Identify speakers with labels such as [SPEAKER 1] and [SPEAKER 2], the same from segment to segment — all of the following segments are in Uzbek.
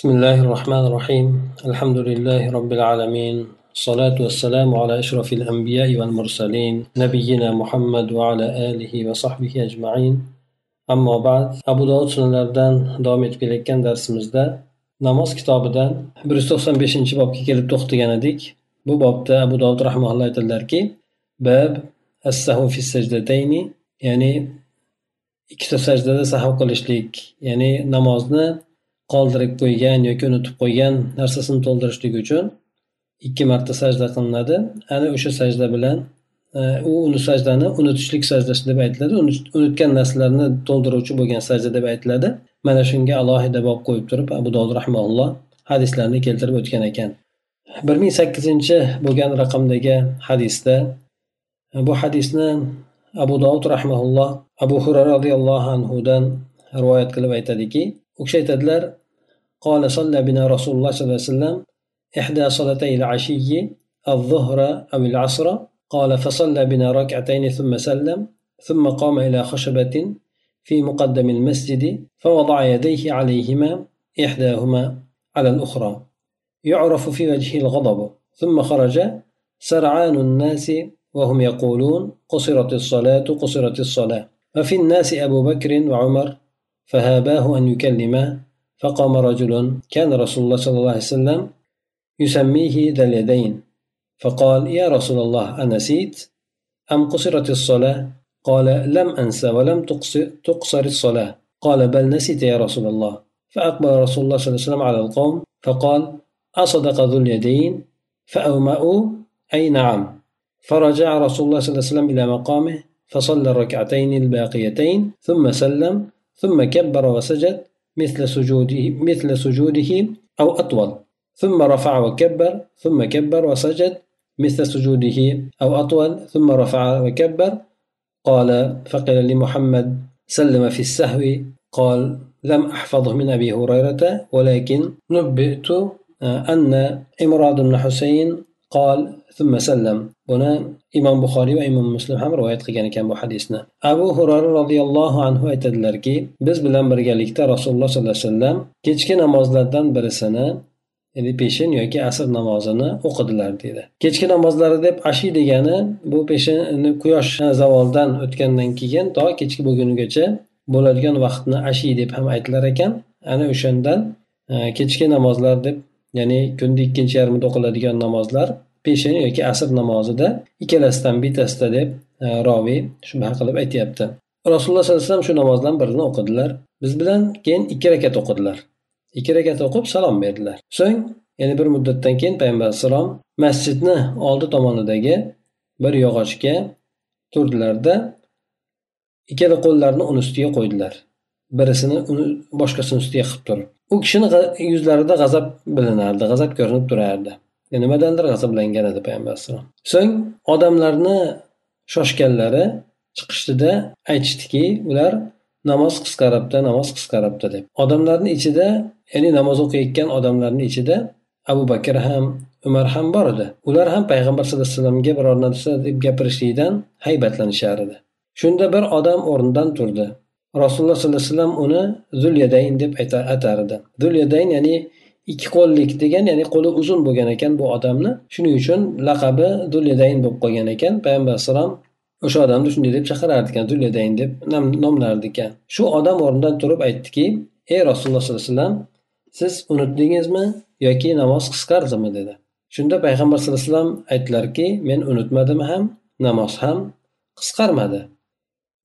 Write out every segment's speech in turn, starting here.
[SPEAKER 1] بسم الله الرحمن الرحيم الحمد لله رب العالمين الصلاة والسلام على أشرف الأنبياء والمرسلين نبينا محمد وعلى آله وصحبه أجمعين أما بعد أبو داود sunanlaridan davom etib kelayotgan darsimizda namoz kitobidan bir yuz to'qson beshinchi bobga kelib to'xtagan edik bu bobda abu dovud rahmaulloh aytadilarki bab assahu fi sajdatayni ya'ni ikkita sajdada sahv qilishlik ya'ni namozni qoldirib qo'ygan yoki unutib qo'ygan narsasini to'ldirishlik uchun ikki marta sajda qilinadi. Ana o'sha sajda bilan e, u uni sajdani unutishlik sajdasi deb aytiladi. Unutgan narsalarni to'ldiruvchi bo'lgan sajda deb aytiladi. Mana shunga alohida bob qo'yib turib abu dovud rahmaulloh hadislarni keltirib o'tgan ekan. Bir ming sakkizinchi bo'lgan raqamdagi hadisda bu hadisni abu dovud rahmaulloh abu hurra roziyallohu anhudan rivoyat qilib aytadiki u kishi aytadilar قال صلى بنا رسول الله صلى الله عليه وسلم إحدى صلاتي العشي الظهر أو العصر. قال فصلى بنا ركعتين ثم سلم ثم قام إلى خشبة في مقدم المسجد فوضع يديه عليهما إحداهما على الأخرى. يعرف في وجهه الغضب ثم خرج. سرعان الناس وهم يقولون قصرت الصلاة قصرت الصلاة. وفي الناس أبو بكر وعمر فهاباه أن يكلمه فقام رجل كان رسول الله صلى الله عليه وسلم يسميه ذا اليدين. فقال يا رسول الله أنسيت أم قصرت الصلاة؟ قال لم أنسى ولم تقصر الصلاة. قال بل نسيت يا رسول الله. فأقبل رسول الله صلى الله عليه وسلم على القوم فقال أصدق ذو اليدين؟ فأومأوا؟ أي نعم. فرجع رسول الله صلى الله عليه وسلم إلى مقامه فصلى الركعتين الباقيتين ثم سلم ثم كبر وسجد مثل سجوده مثل سجوده أو أطول. ثم رفع وكبر ثم كبر وسجد مثل سجوده أو أطول ثم رفع وكبر. قال فقيل لمحمد سلم في السهو. قال لم أحفظه من أبي هريرة ولكن نبئت أن إمراد بن حسين قال ثم سلم buni imom buxoriy va imom muslim ham rivoyat qilgan ekan bu hadisni abu hurara roziyallohu anhu aytadilarki biz bilan birgalikda rasululloh sollallohu alayhi vasallam kechki namozlardan birisini ya'ni peshin yoki asr namozini o'qidilar deydi kechki namozlari deb ashi degani bu peshin quyosh zavoldan o'tgandan keyin to kechki bo'lgunigacha bo'ladigan vaqtni ashi deb ham aytilar ekan ana o'shandan e, kechki namozlar deb ya'ni kunni ikkinchi yarmida o'qiladigan namozlar peshin yoki asr namozida ikkalasidan bittasida deb e, roviy shubha qilib aytyapti. Rasululloh sollallohu alayhi vasallam shu namozdan birini o'qidilar. Biz bilan keyin ikki rakat o'qidilar. Ikki rakat o'qib salom berdilar. So'ng yana bir muddatdan keyin payg'ambar alayhissalom masjidni oldi tomonidagi bir yog'ochga turdilarda ikkala qo'llarini uni ustiga qo'ydilar. Birisini uni boshqasini ustiga qilib turib. U kishini yuzlarida g'azab bilinardi g'azab ko'rinib turardi. Nimadandir g'azablangan edi payg'ambar alayhissalom so'ng odamlarni shoshganlari chiqishdida aytishdiki ular namoz qisqaribdi namoz qisqaribdi deb. Odamlarni ichida ya'ni namoz o'qiyotgan odamlarni ichida abu bakr ham umar ham bor edi. Ular ham payg'ambar sallallohu alayhi vasallamga biror narsa deb gapirishlikdan haybatlanishar edi. Shunda bir odam o'rnidan turdi. Rasululloh sollallohu alayhi vasallam uni zulyadayn deb atar edi. Zulyadayn ya'ni ikki qo'llik degan ya'ni qo'li uzun bo'lgan ekan bu odamni. Shuning uchun laqabi dulyadayn bo'lib qolgan ekan. Payg'ambar alayhissalom o'sha odamni shunday deb chaqirardi ekan dulyadayn deb nomlar ekan. Shu odam o'rnidan turib aytdiki ey rasululloh sollallohu alayhi vasallam siz unutdingizmi yoki namoz qisqardimi? dedi. Shunda payg'ambar sallallohu alayhi vasallam aytdilarki men unutmadim ham namoz ham qisqarmadi.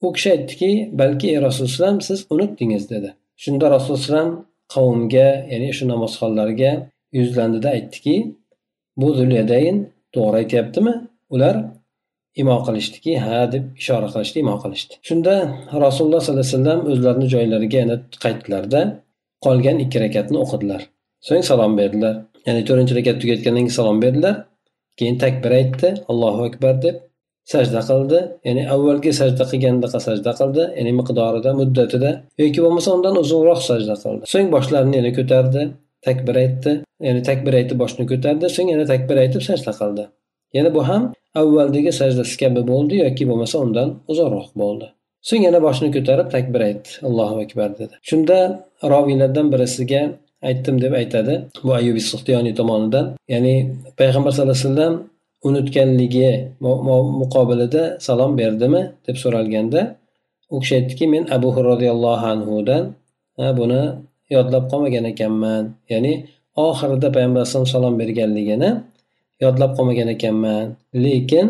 [SPEAKER 1] U kishi aytdiki balki ey rasululloh siz unutdingiz dedi. Shunda rasululloh qavmga ya'ni shu namozxonlarga yuzlandida aytdiki bu zulyadayn to'g'ri aytyaptimi? Ular imo qilishdiki ha deb ishora qilishdi imo qilishdi. Shunda rasululloh sollallohu alayhi vasallam o'zlarini joylariga yana qaytdilarda qolgan ikki rakatni o'qidilar. So'ng salom berdilar. Ya'ni to'rtinchi rakat tugatgandan keyin salom berdilar. Keyin takbir aytdi. Allohu akbar deb sajda qildi. Ya'ni avvalgi sajda qilgandaqa sajda qildi. Ya'ni miqdorida muddatida yoki bo'lmasa undan uzunroq sajda qildi. So'ng boshlarini yana ko'tardi takbir aytdi. Ya'ni takbir aytib boshni ko'tardi. So'ng yana takbir aytib sajda qildi. Yana bu ham avvaldagi sajdasi kabi bo'ldi yoki bo'lmasa undan uzunroq bo'ldi. So'ng yana boshini ko'tarib takbir aytdi. Allohu akbar dedi. Shunda roviylardan birisiga aytdim deb aytadi bu ayubi suhtiyoniy tomonidan. Ya'ni payg'ambar sallallohu alayhi vasallam unutganligi muqobilida salom berdimi? deb so'ralganda u kishi aytdiki men abu roziyallohu anhudan buni yodlab qolmagan ekanman. Ya'ni oxirida payg'ambar alayhisalom salom berganligini yodlab qolmagan ekanman. Lekin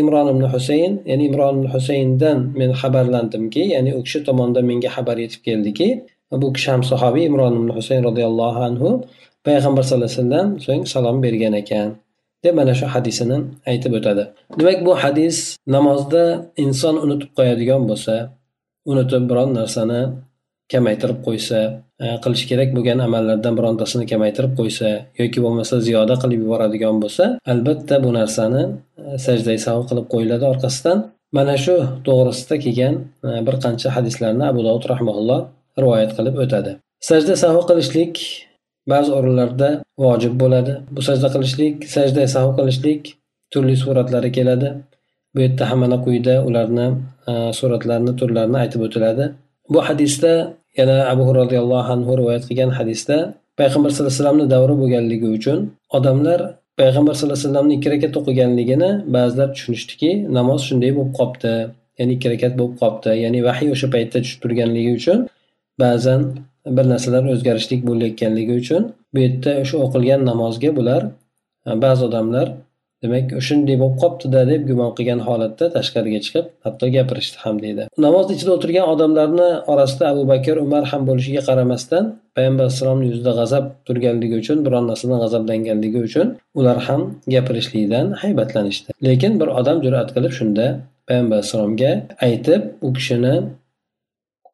[SPEAKER 1] imron ibn husayn ya'ni imron ibn husayndan men xabarlandimki ya'ni u kishi tomonidan menga xabar yetib keldiki bu kishi ham sahobiy imron ibn husayn roziyallohu anhu payg'ambar sallallohu alayhi vasallam so'ng salom bergan ekan. Deb mana shu hadisini aytib o'tadi. Demak bu hadis namozda inson unutib qo'yadigan bo'lsa unutib biron narsani kamaytirib qo'ysa e, qilish kerak bo'lgan amallardan birontasini kamaytirib qo'ysa yoki bo'lmasa ziyoda qilib yuboradigan bo'lsa albatta bu narsani e, sajdai sahu qilib qo'yiladi orqasidan. Mana shu to'g'risida kelgan e, bir qancha hadislarni abu dovud rahmaulloh rivoyat qilib o'tadi. Sajda sahu qilishlik ba'zi o'rinlarda vojib bo'ladi. Bu sajda qilishlik sajda sahu qilishlik turli suratlari keladi. Bu yerda hammani quyida ularni e, suratlarni turlarini aytib o'tiladi. Bu hadisda yana abu roziyallohu anhu rivoyat qilgan hadisda payg'ambar sallallohu alayhi vasallamni davri bo'lganligi uchun odamlar payg'ambar sallallohu alayhi vasallamni ikki rakat o'qiganligini ba'zilar tushunishdiki namoz shunday bo'lib qolibdi ya'ni ikki rakat bo'lib qolibdi ya'ni vahiy o'sha paytda tushib turganligi uchun ba'zan bir narsalar o'zgarishlik bo'layotganligi uchun bu yerda o'sha o'qilgan namozga bular e, ba'zi odamlar demak shunday bo'lib qolibdida deb gumon qilgan holatda tashqariga chiqib hatto gapirishdi ham deydi. Namozni ichida o'tirgan odamlarni orasida abu bakr umar ham bo'lishiga qaramasdan payg'ambar alayhissalomni yuzida g'azab turganligi uchun biron narsadan g'azablanganligi uchun ular ham gapirishlikdan haybatlanishdi. Lekin bir odam jur'at qilib shunda payg'ambar alayhissalomga aytib u kishini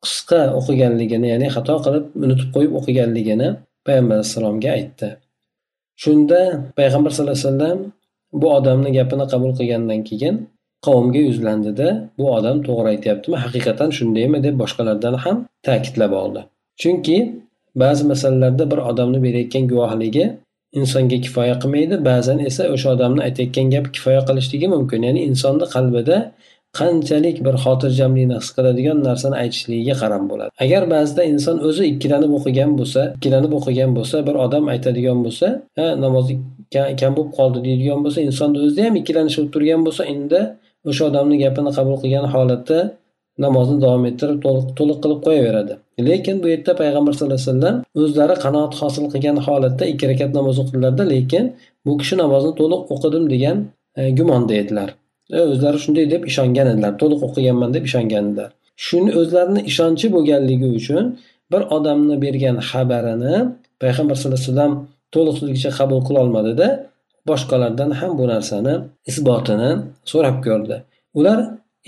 [SPEAKER 1] qisqa o'qiganligini ya'ni xato qilib unutib qo'yib o'qiganligini payg'ambar alayhissalomga aytdi. Shunda payg'ambar sallallohu alayhi vasallam bu odamni gapini qabul qilgandan keyin qavmga yuzlandida bu odam to'g'ri aytyaptimi? Haqiqatan shundaymi? deb boshqalardan ham ta'kidlab oldi. Chunki ba'zi masalalarda bir odamni berayotgan guvohligi insonga kifoya qilmaydi ba'zan esa o'sha odamni aytayotgan gapi kifoya qilishligi mumkin. Ya'ni insonni qalbida qanchalik bir xotirjamlikni his qiladigan narsani aytishligiga qarab bo'ladi. Agar ba'zida inson o'zi ikkilanib o'qigan bo'lsa ikkilanib o'qigan bo'lsa bir odam aytadigan bo'lsa ha namoz kam bo'lib qoldi deydigan bo'lsa insonni o'zida ham ikkilanish bo'lib turgan bo'lsa endi o'sha odamni gapini qabul qilgan holatda namozni davom ettirib to'liq qilib qo'yaveradi. Lekin bu yerda payg'ambar sallallohu alayhi vasallam o'zlari qanoat hosil qilgan holatda ikki rakat namoz o'qidilarda lekin bu kishi namozni to'liq o'qidim degan e, gumonda edilar. O'zlari shunday deb ishongan edilar to'liq o'qiganman deb ishongan edilar shuni o'zlarini ishonchi bo'lganligi uchun bir odamni bergan xabarini payg'ambar sallallohu alayhi vasallam to'liqligicha qabul qilolmadida boshqalardan ham bu narsani isbotini so'rab ko'rdi. Ular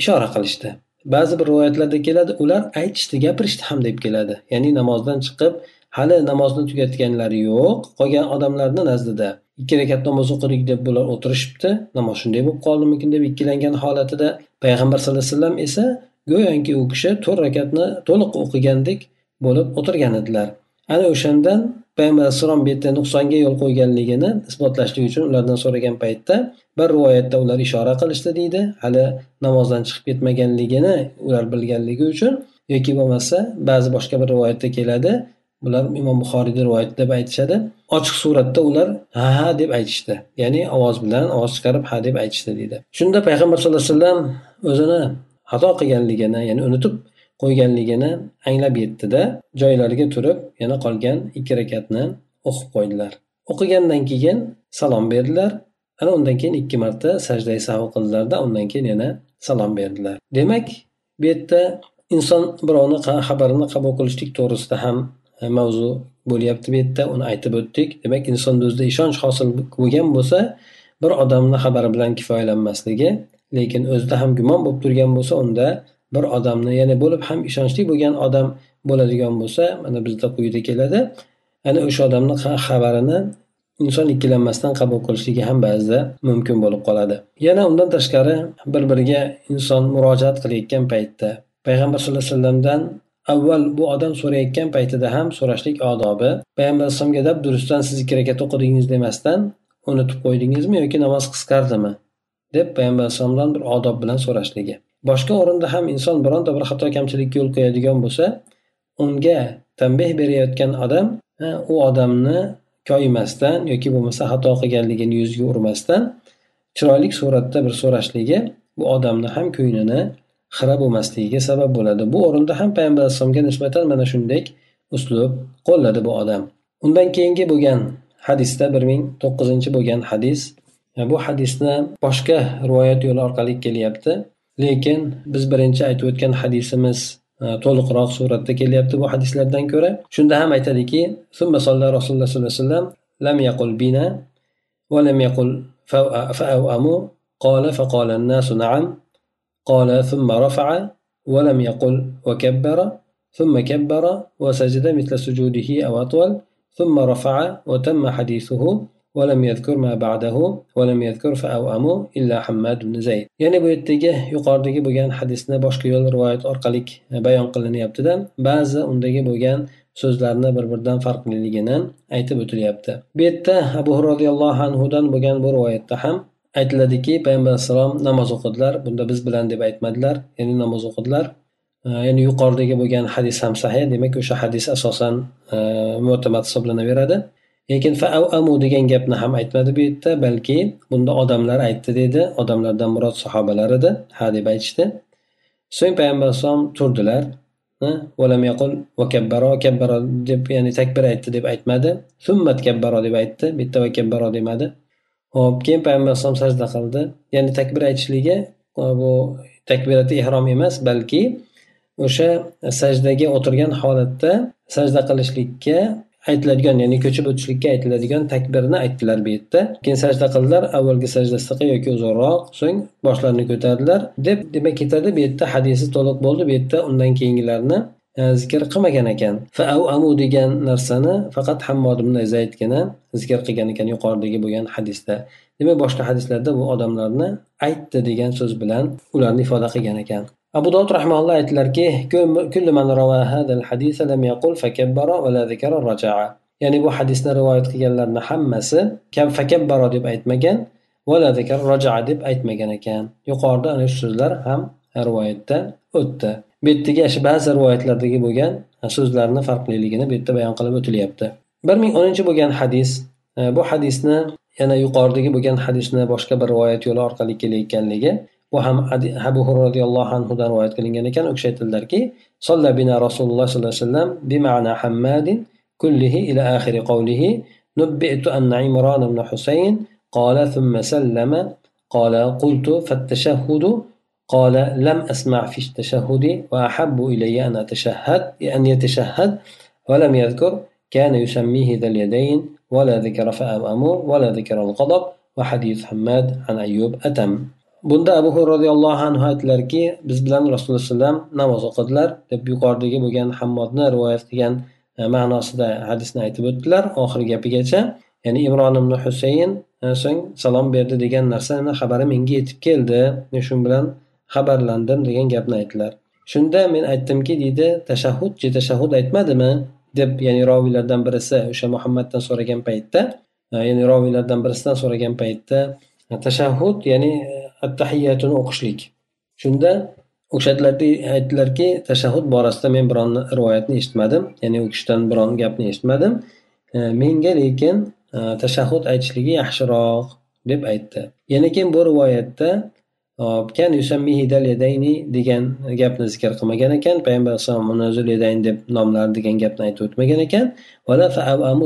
[SPEAKER 1] ishora qilishdi. Ba'zi bir rivoyatlarda keladi ular aytishdi gapirishdi ham deb keladi. Ya'ni namozdan chiqib hali namozni tugatganlari yo'q qolgan odamlarni nazdida. Ikki rakat namoz o'qidik deb bular o'tirishibdi. Namoz shunday bo'lib qoldimikin deb ikkilangan holatida payg'ambar sallallohu alayhi vasallam esa go'yoki u kishi to'rt rakatni to'liq o'qigandek bo'lib o'tirgan edilar. Ana o'shandan payg'ambar alayhissalom bu yerda nuqsonga yo'l qo'yganligini isbotlashlik uchun ulardan so'ragan paytda bir rivoyatda ular ishora qilishdi deydi. Hali namozdan chiqib ketmaganligini ular bilganligi uchun yoki bo'lmasa ba'zi boshqa bir rivoyatda keladi. Bular imom buxoriyda rivoyat deb aytishadi. Ochiq suratda ular ha ha deb aytishdi. Ya'ni ovoz bilan ovoz chiqarib ha deb aytishdi deydi. Shunda payg'ambar sallallohu alayhi vasallam o'zini xato qilganligini ya'ni unutib qo'yganligini anglab yetdida joylariga turib yana qolgan ikki rakatni o'qib qo'ydilar. O'qigandan keyin salom berdilar. Ana undan keyin ikki marta sajda sahu qildilarda undan keyin yana salom berdilar. Demak bu yerda inson birovni xabarini qabul qilishlik to'g'risida ham E, mavzu bo'lyapti bu yerda uni aytib o'tdik. Demak insonni o'zida ishonch hosil bo'lgan bo'lsa bir odamni xabari bilan kifoyalanmasligi lekin o'zida ham gumon bo'lib turgan bo'lsa unda bir odamni ya'ni bo'lib ham ishonchli bo'lgan odam bo'ladigan bo'lsa mana bizda quyida keladi. Ana o'sha odamni xabarini inson ikkilanmasdan qabul qilishligi ham ba'zida mumkin bo'lib qoladi. Yana undan tashqari bir biriga inson murojaat qilayotgan paytda payg'ambar sallallohu alayhi vasallamdan avval bu odam so'rayotgan paytida ham so'rashlik odobi. Payg'ambar alayhisalomga dab durustdan siz ikki rakat o'qidingiz demasdan unutib qo'ydingizmi yoki namoz qisqardimi? deb payg'ambar alayhisalomdan bir odob bilan so'rashligi. Boshqa o'rinda ham inson bironta bir xato kamchilikka yo'l qo'yadigan bo'lsa unga tanbeh berayotgan odam u odamni koyimasdan yoki bo'lmasa xato qilganligini yuziga urmasdan chiroyli suratda bir so'rashligi bu odamni ham ko'nglini xira bo'lmasligiga sabab bo'ladi bu o'rinda ham payg'ambar alayhissalomga nisbatan mana shunday uslub qo'lladi bu odam undan keyingi bo'lgan hadisda bir ming to'qqizinchi bo'lgan hadis bu hadisni boshqa rivoyat yo'li orqali kelyapti lekin biz birinchi aytib o'tgan hadisimiz e, to'liqroq suratda kelyapti bu hadislardan ko'ra shunda ham aytadiki rasululloh sollallohu alayhi vasallam lam yaqul bina va lam yaqul فأوأموا قال فقال الناس نعم قال ثم رفع ولم يقل وكبر ثم كبر وسجد مثل سجوده أو أطول ثم رفع وتم حديثه ولم يذكر ما بعده ولم يذكر فأوأموا إلا حماد بن زيد ya'ni bu yerdagi yuqoridagi bo'lgan hadisni boshqa yo'l rivoyat orqali bayon qilinyaptida ba'zi undagi bo'lgan so'zlarni bir biridan farqliligini aytib o'tilyapti bu yerda abu roziyallohu anhudan bo'lgan bu rivoyatda ham aytiladiki payg'ambar alayhissalom namoz o'qidilar bunda biz bilan deb aytmadilar. Ya'ni namoz o'qidilar ya'ni yuqoridagi bo'lgan hadis ham sahih. Demak o'sha hadis asosan mo'tamad hisoblanaveradi. Lekin faamu degan gapni ham aytmadi bu yerda. Balki bunda odamlar aytdi deydi odamlardan murod sahobalar edi. Ha deb aytishdi. So'ng payg'ambar alayhissalom turdilar. Deb ya'ni takbir aytdi deb aytmadi. Summat kabbaro deb aytdi. Bitta va kabbaro demadi. Hop keyin payg'ambar alayhisalom sajda qildi. Ya'ni takbir aytishligi bu takbirati ihrom emas balki o'sha sajdaga o'tirgan holatda sajda qilishlikka aytiladigan ya'ni ko'chib o'tishlikka aytiladigan takbirni aytdilar bu yerda. Keyin sajda qildilar avvalgi sajdasidaqa yoki uzunroq so'ng boshlarini ko'tardilar. Deb demak ketadi bu yerda hadisi to'liq bo'ldi bu yerda undan keyingilarni zikr qilmagan ekan amu degan narsani faqat hammod ibn zaydgina zikr qilgan ekan yuqoridagi bo'lgan hadisda demak boshqa hadislarda bu odamlarni aytdi degan so'z bilan ularni ifoda qilgan ekan abu dovud rahmaulloh aytdilarki ya'ni bu hadisni rivoyat qilganlarni hammasi kam fakabbaro deb aytmagan deb aytmagan ekan yuqorida ana shu so'zlar ham rivoyatda o'tdi bu yerdagi shu ba'zi rivoyatlardagi bo'lgan so'zlarni farqliligini bu yerda bayon qilib o'tilyapti bir ming o'ninchi bo'lgan hadis e, bu hadisni yana yuqoridagi bo'lgan hadisni boshqa bir rivoyat yo'li orqali kelayotganligi bu ham abu hurra roziyallohu anhudan rivoyat qilingan ekan u kishi aytdilarki solla bina rasululloh sollallohu alayhi vasallam bima'na hammadin كله إلى آخر قوله نبئت أن عمران بن حسين قال ثم سلم قال قلت فالتشهد قال لم أسمع في التشهد وأحب إلي أن أتشهد أن يتشهد ولم يذكر كان يسميه ذا اليدين ولا ذكر فأمر ولا ذكر الغضب وحديث حماد عن أيوب أتم bunda abu hur roziyallohu anhu aytdilarki biz bilan rasululloh alayhivasallam namoz o'qidilar deb yuqoridagi bo'lgan hammodni rivoyat qilgan e, ma'nosida hadisni aytib o'tdilar oxirgi gapigacha ya'ni imron ibn husayn e, so'ng salom berdi degan narsani xabari menga yetib keldi men shu bilan xabarlandim degan gapni aytdilar. Shunda men aytdimki deydi tashahhud tashahhud aytmadimi? deb ya'ni roviylardan birisi o'sha muhammaddan so'ragan paytda e, ya'ni roviylardan birisidan so'ragan paytda e, tashahhud ya'ni e, attahiyatini o'qishlik. Shunda o'shalar aytdilarki tashahhud borasida men biron rivoyatni eshitmadim ya'ni u kishidan biron gapni eshitmadim. Menga lekin tashahhud aytishligi yaxshiroq deb aytdi. Yana keyin bu rivoyatda degan gapni zikr qilmagan ekan. Payg'ambar alayhissalom munazil zuladayn deb nomladi degan gapni aytib o'tmagan ekan.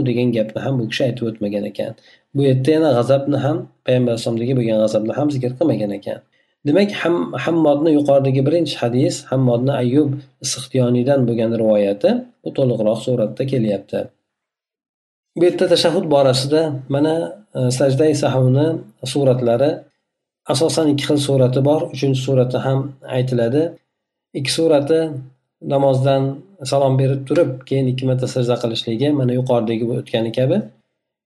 [SPEAKER 1] Degan gapni ham bu kishi aytib o'tmagan ekan. Bu yerda yana g'azabni ham payg'ambar alayhisalomdagi bo'lgan g'azabni ham zikr qilmagan ekan. Demak ham hammodni yuqoridagi birinchi hadis hammodni ayub sixtiyoniydan bo'lgan rivoyati u to'liqroq suratda kelyapti. Bu yerda tashahhud borasida mana e, sajdai sahvni suratlari asosan ikki xil surati bor. Uchinchi surati ham aytiladi. Ikki surati namozdan salom berib turib keyin ikki marta sajda qilishligi mana yuqoridagi o'tgani kabi.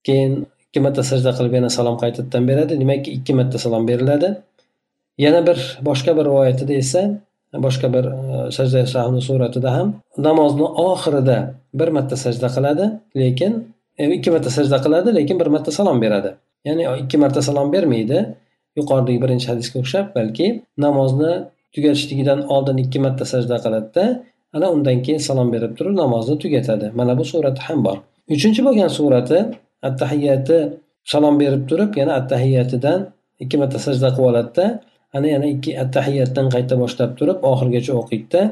[SPEAKER 1] Keyin ikki marta sajda qilib yana salom qaytadan beradi. Demak ikki marta salom beriladi. Yana bir boshqa bir rivoyatida esa boshqa bir e, sajda sahni suratida ham namozni oxirida bir marta sajda qiladi lekin e, ikki marta sajda qiladi lekin bir marta salom beradi. Ya'ni ikki marta salom bermaydi. Yuqoridagi birinchi hadisga o'xshab balki namozni tugatishligidan oldin ikki marta sajda qiladida ana undan keyin salom berib turib namozni tugatadi. Mana bu surati ham bor. Uchinchi bo'lgan surati attahiyati salom berib turib yana attahiyatidan ikki marta sajda qilib oladida ana yana ikki attahiyatdan qayta boshlab turib oxirigacha o'qiydida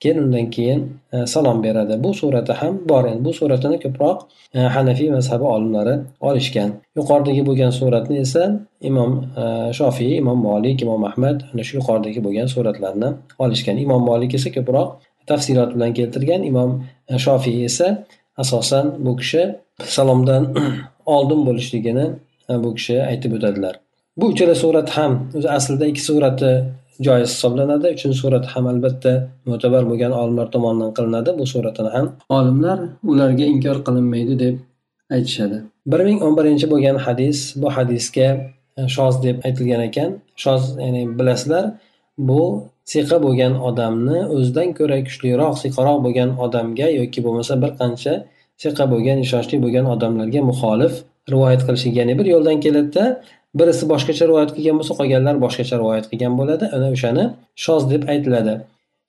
[SPEAKER 1] keyin undan keyin e, salom beradi. Bu surati ham bor endi. Bu suratini ko'proq e, hanafiy mazhabi olimlari olishgan. Yuqoridagi bo'lgan suratni esa imom e, shofiy imom molik imom ahmad ana shu yuqoridagi bo'lgan suratlarni olishgan. Imom molik esa ko'proq tafsilot bilan keltirgan. Imom shofiy esa asosan bu kishi salomdan oldin bo'lishligini bu kishi aytib o'tadilar. Bu uchala surat ham o'zi aslida ikki surati joiz hisoblanadi. Uchinchi surat ham albatta mo'tabar bo'lgan olimlar tomonidan qilinadi. Bu suratini ham olimlar ularga inkor qilinmaydi deb aytishadi. bir ming o'n birinchi bo'lgan hadis bu hadisga e, shoz deb aytilgan ekan. Shoz ya'ni bilasizlar bu siqa bo'lgan odamni o'zidan ko'ra kuchliroq siqaroq bo'lgan odamga yoki bo'lmasa bir qancha siqa bo'lgan ishonchli bo'lgan odamlarga muxolif rivoyat qilishlik ya'ni bir yo'ldan keladida birisi boshqacha rivoyat qilgan bo'lsa qolganlar boshqacha rivoyat qilgan bo'ladi. Ana o'shani shoz deb aytiladi.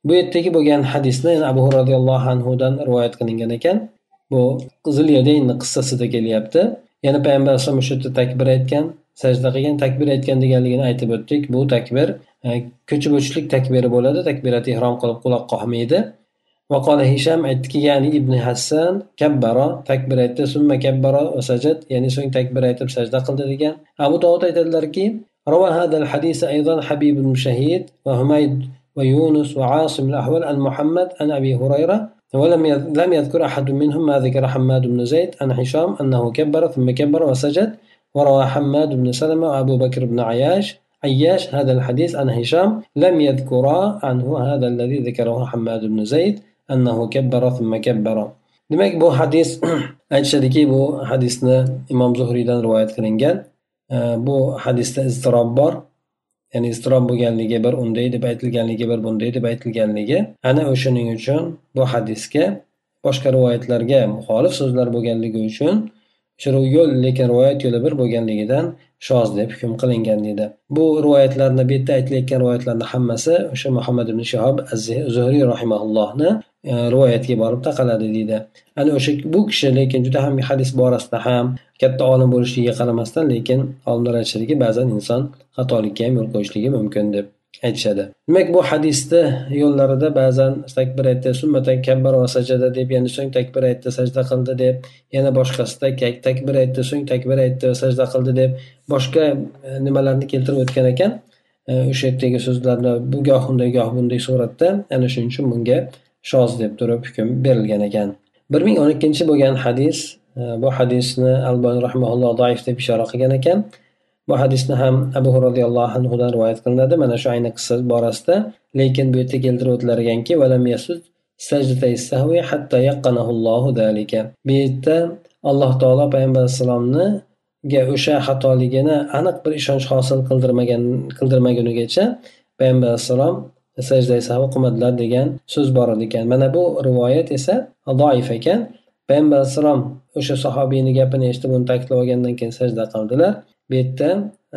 [SPEAKER 1] Bu yerdagi bo'lgan hadisni abu roziyallohu anhudan rivoyat qilingan ekan. Bu zilyadaynni qissasida kelyapti. Yana payg'ambar alayhisalom o'sha yerda takbir aytgan sajda qilgan takbir aytgan deganligini aytib o'tdik. Bu takbir e, ko'chib o'tishlik takbiri bo'ladi. Takbirat ehrom qilib quloq olmaydi وقال هشام aytdiki ibn hassan kabbaro takbir aytdi summa kabbaro va sajad ya'ni so'ng takbir aytib sajda qildi degan abu روى هذا الحديث أيضا حبيب بن شهيد وهميد ويونس وعاصم الأحول عن محمد عن أبي هريرة. ولم لم يذكر أحد منهم ما ذكر حماد بن زيد عن هشام أنه كبر ثم كبر وسجد. وروى حماد بن سلمة وأبو بكر بن عياش. عياش هذا الحديث عن هشام لم يذكرا عنه هذا الذي ذكره حماد بن زيد. Annahu kabbara thumma kabbara demak bu hadis aytishadiki bu hadisni imom zuhriydan rivoyat qilingan bu hadisda iztirob bor ya'ni iztirob bo'lganligi bir unday deb aytilganligi bir bunday deb aytilganligi ana o'shaning uchun bu hadisga boshqa rivoyatlarga muxolif so'zlar bo'lganligi uchun shu yo'l lekin rivoyat yo'li bir bo'lganligidan shoz deb hukm qilingan deydi bu rivoyatlarni bu yerda aytilayotgan rivoyatlarni hammasi o'sha muhammad ibn shahob zuhriy rahimaullohni E, rivoyatga borib taqaladi deydi ana o'sha bu kishi lekin juda ham hadis borasida ham katta olim bo'lishligiga qaramasdan lekin olimlar aytishadiki ba'zan inson xatolikka ham yo'l qo'yishligi mumkin deb. Aytishadi. Demak bu hadisni yo'llarida ba'zan takbir aytdi summatan kabbar va sajada deb yana so'ng takbir aytdi sajda qildi deb yana boshqasida takbir aytdi so'ng takbir aytdi va sajda qildi deb boshqa e, nimalarni keltirib o'tgan ekan? E, o'sha yerdagi so'zlarni bu goh unday goh bunday suratda ana shuning uchun bunga shoz deb turib hukm berilgan ekan. Bir ming o'n ikkinchi bo'lgan hadis e, bu hadisni albani rahmaulloh doif deb ishora qilgan ekan. Bu hadisni ham abu roziyallohu anhudan rivoyat qilinadi. Mana shu ayni qissa borasida lekin bu yerda keltirib o'tilar zalika. bu yerda alloh taolo payg'ambar alayhissalomni o'sha xatoligini aniq bir ishonch hosil qildirmagan qildirmagunigacha payg'ambar alayhissalom sajda sahvi qilmadilar degan so'z bor ekan. Mana bu rivoyat esa doif ekan. Payg'ambar alayhissalom o'sha sahobiyni gapini eshitib uni ta'kidlab olgandan keyin sajda qildilar. Bu yerda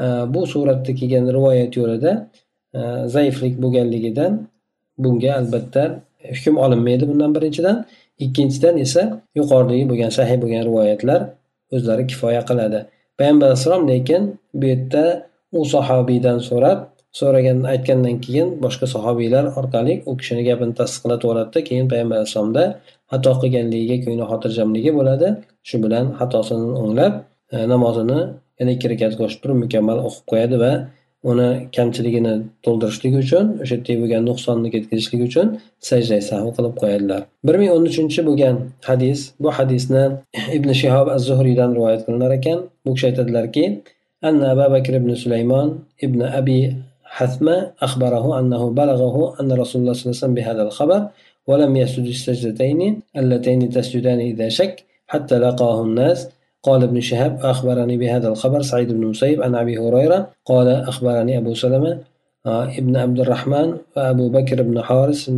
[SPEAKER 1] e, bu suratda kelgan rivoyat yo'lida e, zaiflik bo'lganligidan bunga albatta hukm olinmaydi bundan birinchidan. Ikkinchidan esa yuqoridagi bo'lgan sahih bo'lgan rivoyatlar o'zlari kifoya qiladi. Payg'ambar alayhissalom lekin bu yerda u sahobiydan so'rab so'ragan aytgandan keyin boshqa sahobiylar orqali u kishini gapini tasdiqlatib oladida keyin payg'ambar alayhissalomda xato qilganligiga ko'ngli xotirjamligi bo'ladi. Shu bilan xatosini o'nglab namozini yana ikki rakat qo'shib turib mukammal o'qib qo'yadi va uni kamchiligini to'ldirishlik uchun o'sha yerdagi bo'lgan nuqsonni ketkazishlik uchun sajda sahv qilib qo'yadilar bir ming o'n uchinchi bo'lgan hadis bu hadisni ibn shihob az zuhriydan rivoyat qilinar ekan bu kishi aytadilarki أن أبا بكر بن سليمان ابن أبي حثمة أخبره أنه بلغه أن رسول الله صلى الله عليه وسلم بهذا الخبر ولم يسجد السجدتين اللتين تسجدان إذا شك حتى لقاه الناس قال ابن شهاب أخبرني بهذا الخبر سعيد بن مسيب عن أبي هريرة قال أخبرني أبو سلمة ابن عبد الرحمن وأبو بكر بن حارس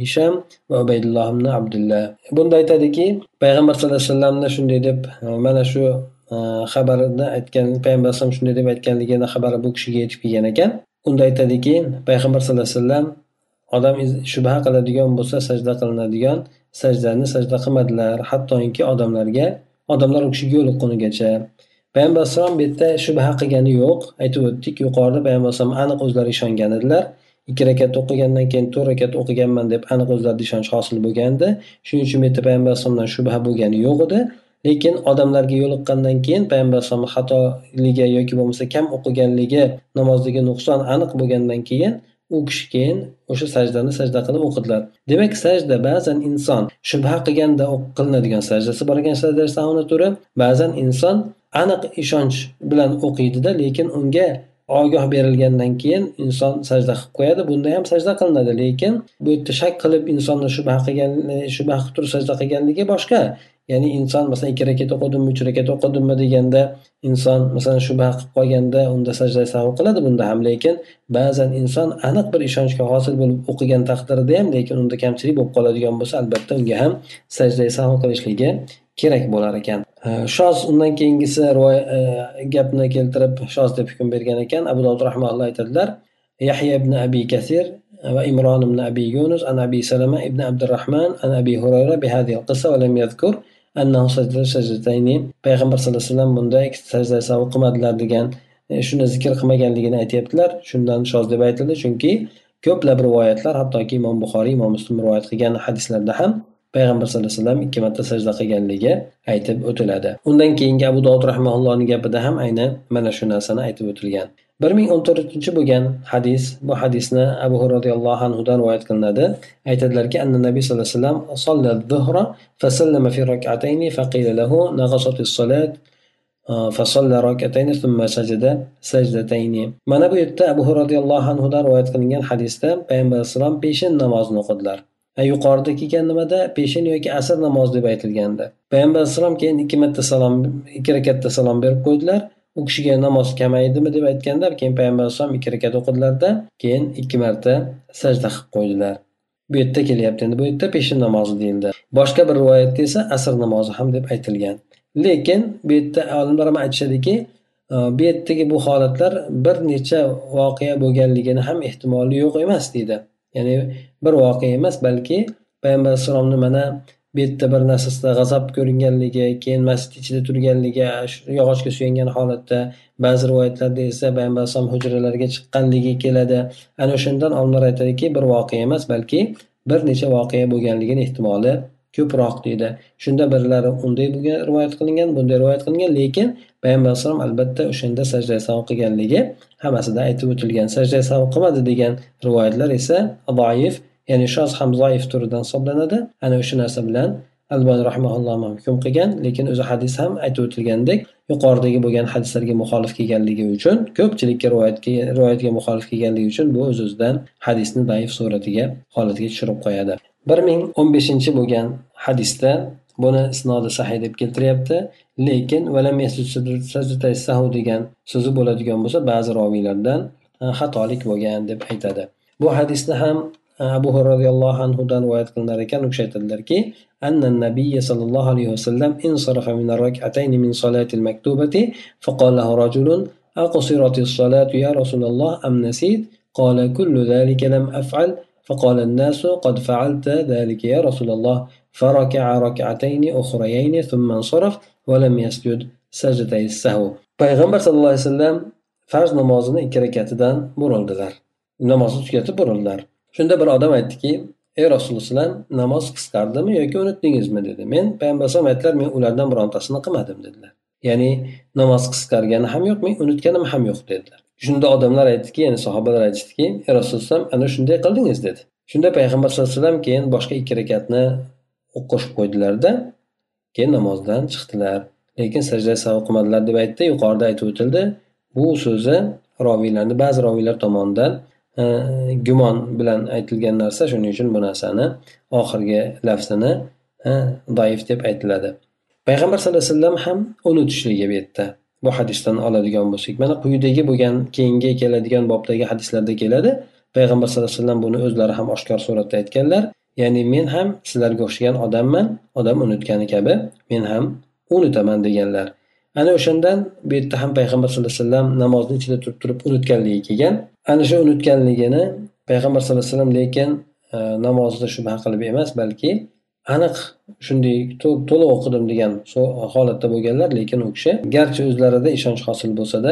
[SPEAKER 1] هشام وعبيد الله بن عبد الله bunda aytadiki payg'ambar sallallohu alayhi vasallamni shunday deb mana shu xabarini aytgan payg'ambar alayhisalom shunday deb aytganligini xabari bu kishiga yetib kelgan ekan unda aytadiki payg'ambar sallallohu alayhi vasallam odam shubha qiladigan bo'lsa sajda qilinadigan sajdani sajda qilmadilar hattoki odamlarga odamlar u kishiga yo'liqqunigacha payg'ambar alayhissalom bu yerda shubha qilgani yo'q. Aytib o'tdik yuqorida payg'ambar alayhisalom aniq o'zlari ishongan edilar. Ikki rakat o'qigandan keyin to'rt rakat o'qiganman deb aniq o'zlarida ishonch hosil bo'lgandi. Shuning uchun bu yerda payg'ambar alayhisalomdan shubha bo'lgani yo'q edi. Lekin odamlarga yo'liqqandan keyin payg'ambar alayhisalomni xatoligi yoki bo'lmasa kam o'qiganligi namozdagi nuqson aniq bo'lgandan keyin u kishi keyin o'sha sajdani sajda qilib o'qidilar. Demak sajda ba'zan inson shubha qilganda qilinadigan sajdasi bor ekan sajda turi. Ba'zan inson aniq ishonch bilan o'qiydida lekin unga ogoh berilgandan keyin inson sajda qilib qo'yadi. Bunda ham sajda qilinadi lekin bu yerda shak qilib insonni shubha qilgan shubha qilib turib sajda qilganligi boshqa. Ya'ni inson masalan ikki rakat o'qidimmi uch rakat o'qidimmi deganda inson masalan shubha qilib qolganda unda sajda sahu qiladi bunda ham. Lekin ba'zan inson aniq bir ishonchga hosil bo'lib o'qigan taqdirda ham lekin unda kamchilik bo'lib qoladigan bo'lsa albatta unga ham sajda sahu qilishligi kerak bo'lar ekan. Э, shoz undan keyingisi rivoya э, gapni keltirib shoz deb hukm bergan ekan. Abu dovud rahmaulla aytadilar yahya ibn abi kasir va imron ibn abi yunus an abi salama ibn abdurahman an abi hurayra bihadil alqissa va lam yadhkur annahu sajdatayn payg'ambar sallallohu alayhi vasallam bunda ikkita sajda savo qilmadilar degan e, shuni zikr qilmaganligini aytyaptilar. Shundan shoz deb aytildi. Chunki ko'plab rivoyatlar hattoki imom buxoriy imom muslim rivoyat qilgan hadislarda ham payg'ambar sallallohu alayhi vasallam ikki marta sajda qilganligi aytib o'tiladi undan keyingi abu dovud rahmaullohni gapida ham aynan mana shu narsani aytib o'tilgan bir ming o'n to'rtinchi bo'lgan hadis bu hadisni abu roziyallohu anhudan rivoyat qilinadi aytadilarki anna nabiy sallallohu alayhi vasallam صلى الظهر فسلم في ركعتين فقيل له نقصت الصلاة فصلى ركعتين ثم سجد سجدتين mana bu yerda abu roziyallohu anhudan rivoyat qilingan hadisda payg'ambar alayhissalom peshin namozini o'qidilar Yuqorida kelgan nimada? Peshin yoki asr namozi deb aytilgandi payg'ambar alayhissalom keyin ikki marta salom ikki rakatda salom berib qo'ydilar. U kishiga namoz kamaydimi deb aytganda keyin payg'ambar alayhisalom ikki rakat o'qidilarda keyin ikki marta sajda qilib qo'ydilar. Bu yerda kelyapti. Endi bu yerda peshin namozi deyildi. Boshqa bir rivoyatda esa asr namozi ham deb aytilgan. Lekin bu yerda olimlar ham aytishadiki e, bu yerdagi bu holatlar bir necha voqea bo'lganligini ham ehtimoli yo'q emas deydi. Ya'ni bir voqea emas balki payg'ambar alayhissalomni mana bu yerda bir narsasida g'azab ko'ringanligi keyin masjid ichida turganligi yog'ochga suyangan holatda ba'zi rivoyatlarda esa payg'ambar alayhissalom hujralarga chiqqanligi keladi. Ana o'shandan olimlar aytadiki bir voqea emas balki bir necha voqea bo'lganligini ehtimoli ko'proq deydi. Shunda birlari unday bo'lgan rivoyat qilingan bunday rivoyat qilingan lekin payg'ambar alayhisalom albatta o'shanda sajda savo qilganligi hammasida aytib o'tilgan. Sajda savo qilmadi degan rivoyatlar esa zaif ya'ni shoz ham zoif turidan hisoblanadi. Ana o'sha narsa bilan albani rahmaulloh hukm qilgan lekin o'zi hadis ham aytib o'tilgandek yuqoridagi bo'lgan hadislarga muxolif kelganligi uchun ko'pchilikka rivoyatga rivoyatga muxolif kelganligi uchun bu o'z o'zidan hadisni zaif suratiga holatiga tushirib qo'yadi. Bir ming o'n beshinchi bo'lgan hadisda buni isnodi sahiy deb keltiryapti. lekin degan so'zi bo'ladigan bo'lsa ba'zi roviylardan xatolik bo'lgan deb aytadi bu hadisni ham abu roziyallohu anhudan rivoyat qilinar ekan u kishi aytadilarki أن النبي صلى الله عليه وسلم انصرف من الركعتين من صلاة المكتوبة فقال له رجل أقصرت الصلاة يا رسول الله أم نسيت قال كل ذلك لم أفعل فقال الناس قد فعلت ذلك يا رسول الله فركع ركعتين أخريين ثم انصرف ولم يسجد سجدتي السهو payg'ambar sallallohu alayhi vasallam farz namozini ikki rakatidan burildilar namozni tugatib burildilar shunda bir odam aytdiki ey rasululloh namoz qisqardimi yoki unutdingizmi dedi men payg'ambar alayhisalom aytdilar men ulardan birontasini qilmadim dedilar ya'ni namoz qisqargani ham yo'q men unutganim ham yo'q dedilar shunda odamlar aytdiki ya'ni sahobalar aytishdiki ey rasululloh ana shunday qildingiz dedi shunda payg'ambar sallallohu alayhi vasallam keyin boshqa ikki rakatni qo'shib qo'ydilarda keyin namozdan chiqdilar. Lekin sajda savo qilmadilar deb aytdi. Yuqorida aytib o'tildi. Bu so'zi roviylarni ba'zi roviylar tomonidan e, gumon bilan aytilgan narsa shuning uchun bu narsani oxirgi lafzini e, doif deb aytiladi. Payg'ambar sallallohu alayhi vasallam ham unutishligi bu yerda bu hadisdan oladigan bo'lsak mana quyidagi bo'lgan keyingi keladigan bobdagi hadislarda keladi. Payg'ambar sallallohu alayhi vasallam buni o'zlari ham oshkor suratda aytganlar. Ya'ni men ham sizlarga o'xshagan odamman odam unutgani kabi men ham unutaman deganlar. Ana o'shandan bu yerda ham payg'ambar sallallohu alayhi vasallam namozni ichida turib turib unutganligi kelgan. Ana shu unutganligini payg'ambar sallallohu alayhi vasallam lekin e, namozda shubha qilib emas balki aniq shunday to'liq o'qidim degan holatda bo'lganlar lekin u kishi garchi o'zlarida ishonch hosil bo'lsada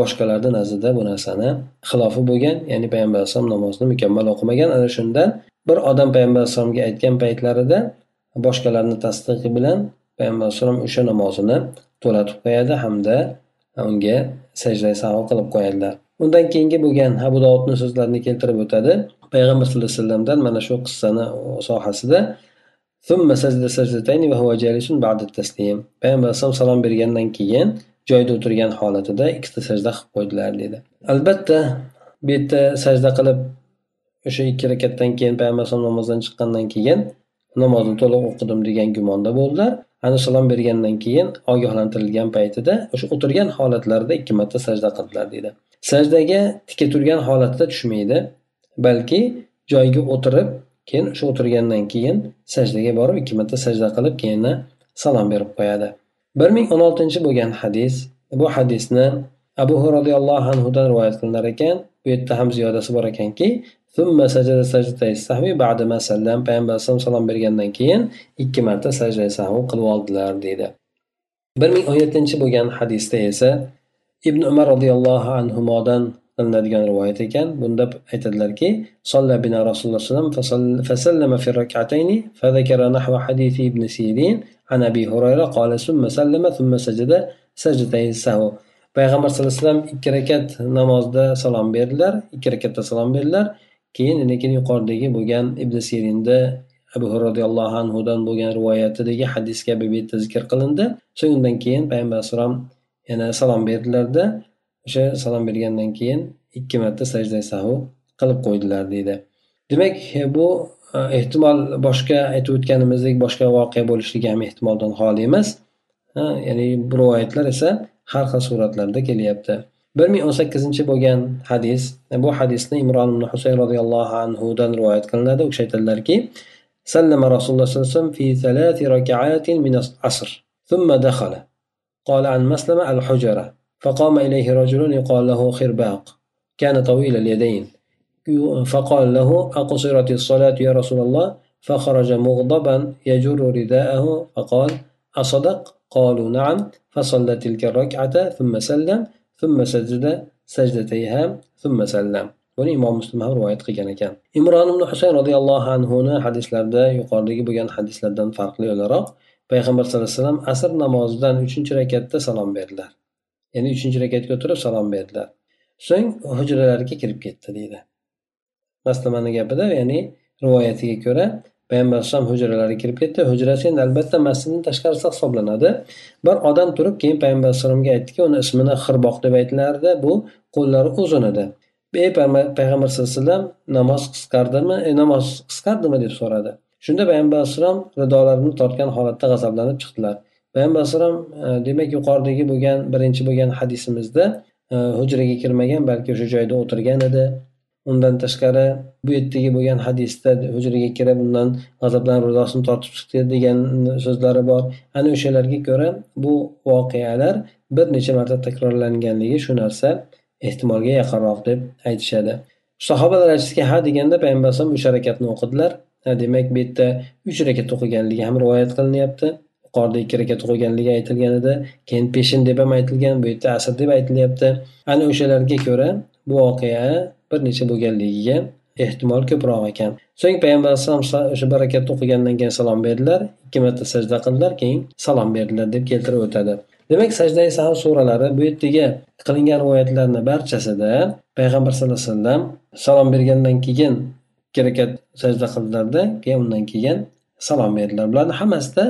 [SPEAKER 1] boshqalarni nazdida bu narsani xilofi bo'lgan ya'ni payg'ambar alayhisalom namozni mukammal o'qimagan. Ana shundan bir odam payg'ambar alayhissalomga aytgan paytlarida boshqalarni tasdiqi bilan payg'ambar alayhissalom o'sha namozini to'latib qo'yadi hamda unga sajda savo qilib qo'yadilar. Undan keyingi bo'lgan abu dovudni so'zlarini keltirib o'tadi. Payg'ambar sallallohu alayhi vasallamdan mana shu qissani sohasida payg'ambar alayhisalom salom bergandan keyin joyida o'tirgan holatida ikkita sajda qilib qo'ydilar deydi albatta bu yerda sajda qilib o'sha ikki rakatdan keyin payg'ambar alayhisalom namozdan chiqqandan keyin namozni to'liq o'qidim degan gumonda bo'ldilar. Ana salom bergandan keyin ogohlantirilgan paytida o'sha o'tirgan holatlarida ikki marta sajda qildilar deydi. Sajdaga tika turgan holatda tushmaydi balki joyiga o'tirib keyin o'sha o'tirgandan keyin sajdaga borib ikki marta sajda qilib keyin salom berib qo'yadi. bir ming o'n oltinchi bo'lgan hadis bu hadisni abu roziyallohu anhudan rivoyat qilinar ekan. Bu yerda ham ziyodasi bor ekanki sajda sajdatay sahvi ba'da masallam payg'ambar alayhisalom salom bergandan keyin ikki marta sajda sahvi qilib oldilar deydi. Bir ming o'n yettinchi bo'lgan hadisda esa ibn umar roziyallohu anhudan qilinadigan rivoyat ekan. Bunda aytadilarki solla bina rasululloh alayhivasallam payg'ambar sallallohu alayhi vasallam ikki rakat namozda salom berdilar ikki rakatda salom berdilar. Keyin lekin yuqoridagi bo'lgan ibn sirinda abu roziyallohu anhudan bo'lgan rivoyatidagi hadis kabi bu yerda zikr qilindi. So'ng undan keyin payg'ambar alayhissalom yana salom berdilarda o'sha salom bergandan keyin ikki marta sajda sahu qilib qo'ydilar deydi. Demak bu e, ehtimol boshqa aytib o'tganimizdek boshqa voqea bo'lishligi ham ehtimoldan xoli emas. Ya'ni bu rivoyatlar esa har xil suratlarda kelyapti. Bir ming o'n sakkizinchi bo'lgan hadis bu hadisni imron ibn husayn roziyallohu anhudan rivoyat qilinadi u kishi aytadilarki سلم رسول الله صلى الله عليه وسلم في ثلاث ركعات من العصر. ثم دخل. قال عن مسلمة الحجرة. فقام إليه رجل يقال له خرباق. كان طويل اليدين. فقال له أقصرت الصلاة يا رسول الله؟ فخرج مغضبا يجر رداءه. فقال أصدق؟ قالوا نعم. فصلى تلك الركعة ثم سلم. summa sajada sajdatay ham summa sallam. Buni imom muslim ham rivoyat qilgan ekan. Imron ibn husayn roziyallohu anhuni hadislarida yuqoridagi bo'lgan hadislardan farqli o'laroq payg'ambar sallallohu alayhi vasallam asr namozidan uchinchi rakatda salom berdilar. Ya'ni uchinchi rakatga o'tirib salom berdilar. So'ng hujralariga kirib ketdi deydi. Maslamani gapida ya'ni rivoyatiga ko'ra payg'ambar alayhisalom hujralariga kirib ketdi. Hujrasi endi albatta masjidni tashqarisida hisoblanadi. Bir odam turib keyin payg'ambar alayhissalomga aytdiki uni ismini xirboq deb aytilardi. Bu qo'llari uzun edi. Ey payg'ambar sallallohu alayhi vasallam namoz qisqardimi? E, namoz qisqardimi? deb so'radi. Shunda payg'ambar alayhissalom ridolarini tortgan holatda g'azablanib chiqdilar. Payg'ambar alayhissalom e, demak yuqoridagi bo'lgan birinchi bo'lgan hadisimizda e, hujraga kirmagan balki o'sha joyda o'tirgan edi. Undan tashqari bu yerdagi bo'lgan hadisda hujraga kirib undan g'azablanib ridosini tortib chiqdi degan so'zlari bor. Ana o'shalarga ko'ra bu voqealar bir necha marta takrorlanganligi shu narsa ehtimolga yaqinroq deb aytishadi. Sahobalar aytishdiki ha deganda payg'ambar alayhisalom uch harakatni o'qidilar. Demak bu yerda uch rakat o'qiganligi ham rivoyat qilinyapti. Yuqorida ikki rakat o'qiganligi aytilgan edi. Keyin peshin deb ham aytilgan bu yerda asr deb aytilyapti. Ana o'shalarga ko'ra bu voqea bir necha bo'lganligiga ehtimol ko'proq ekan. So'ng payg'ambar alayhisalom o'sha barakatni o'qigandan keyin salom berdilar. Ikki marta sajda qildilar keyin salom berdilar deb keltirib o'tadi. Demak sajda sahu suralari bu yerdagi qilingan rivoyatlarni barchasida payg'ambar sallallohu alayhi vasallam salom bergandan keyin ikki rakat sajda qildilarda keyin undan keyin salom berdilar. Bularni hammasida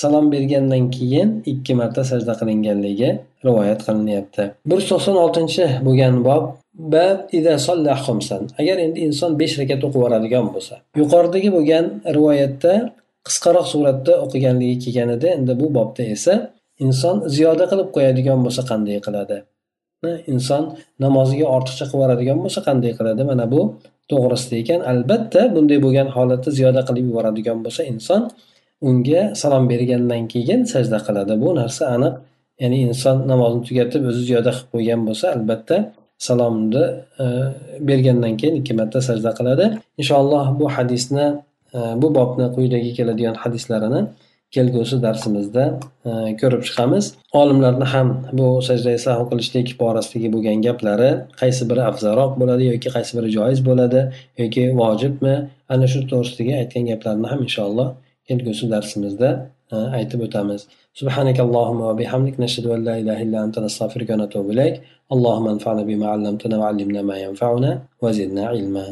[SPEAKER 1] salom bergandan keyin ikki marta sajda qilinganligi rivoyat qilinyapti. Bir yuz to'qson oltinchi bo'lgan bob agar endi inson besh rakat o'qib yuboradigan bo'lsa. Yuqoridagi bo'lgan rivoyatda qisqaroq suratda o'qiganligi kelgan edi endi bu bobda esa inson ziyoda qilib qo'yadigan bo'lsa qanday qiladi? Inson namoziga ortiqcha qilib yuboradigan bo'lsa qanday qiladi? Mana bu to'g'risida ekan. Albatta bunday bo'lgan holatda ziyoda qilib yuboradigan bo'lsa inson unga salom bergandan keyin sajda qiladi. Bu narsa aniq ya'ni inson namozni tugatib o'zi ziyoda qilib qo'ygan bo'lsa albatta salomni e, bergandan keyin ikki marta sajda qiladi. Inshaalloh bu hadisni e, bu bobni quyidagi keladigan hadislarini kelgusi darsimizda e, ko'rib chiqamiz. Olimlarni ham bu sajda sahu qilishlik borasidagi bo'lgan gaplari qaysi biri afzalroq bo'ladi yoki qaysi biri joiz bo'ladi yoki vojibmi? Ana shu to'g'risidagi aytgan gaplarini ham inshaalloh kelgusi darsimizda aytib o'tamiz سبحانك اللهم وبحمدك نشهد أن لا إله إلا أنت نستغفرك ونتوب إليك اللهم انفعنا بما علمتنا وعلمنا ما ينفعنا وزدنا علما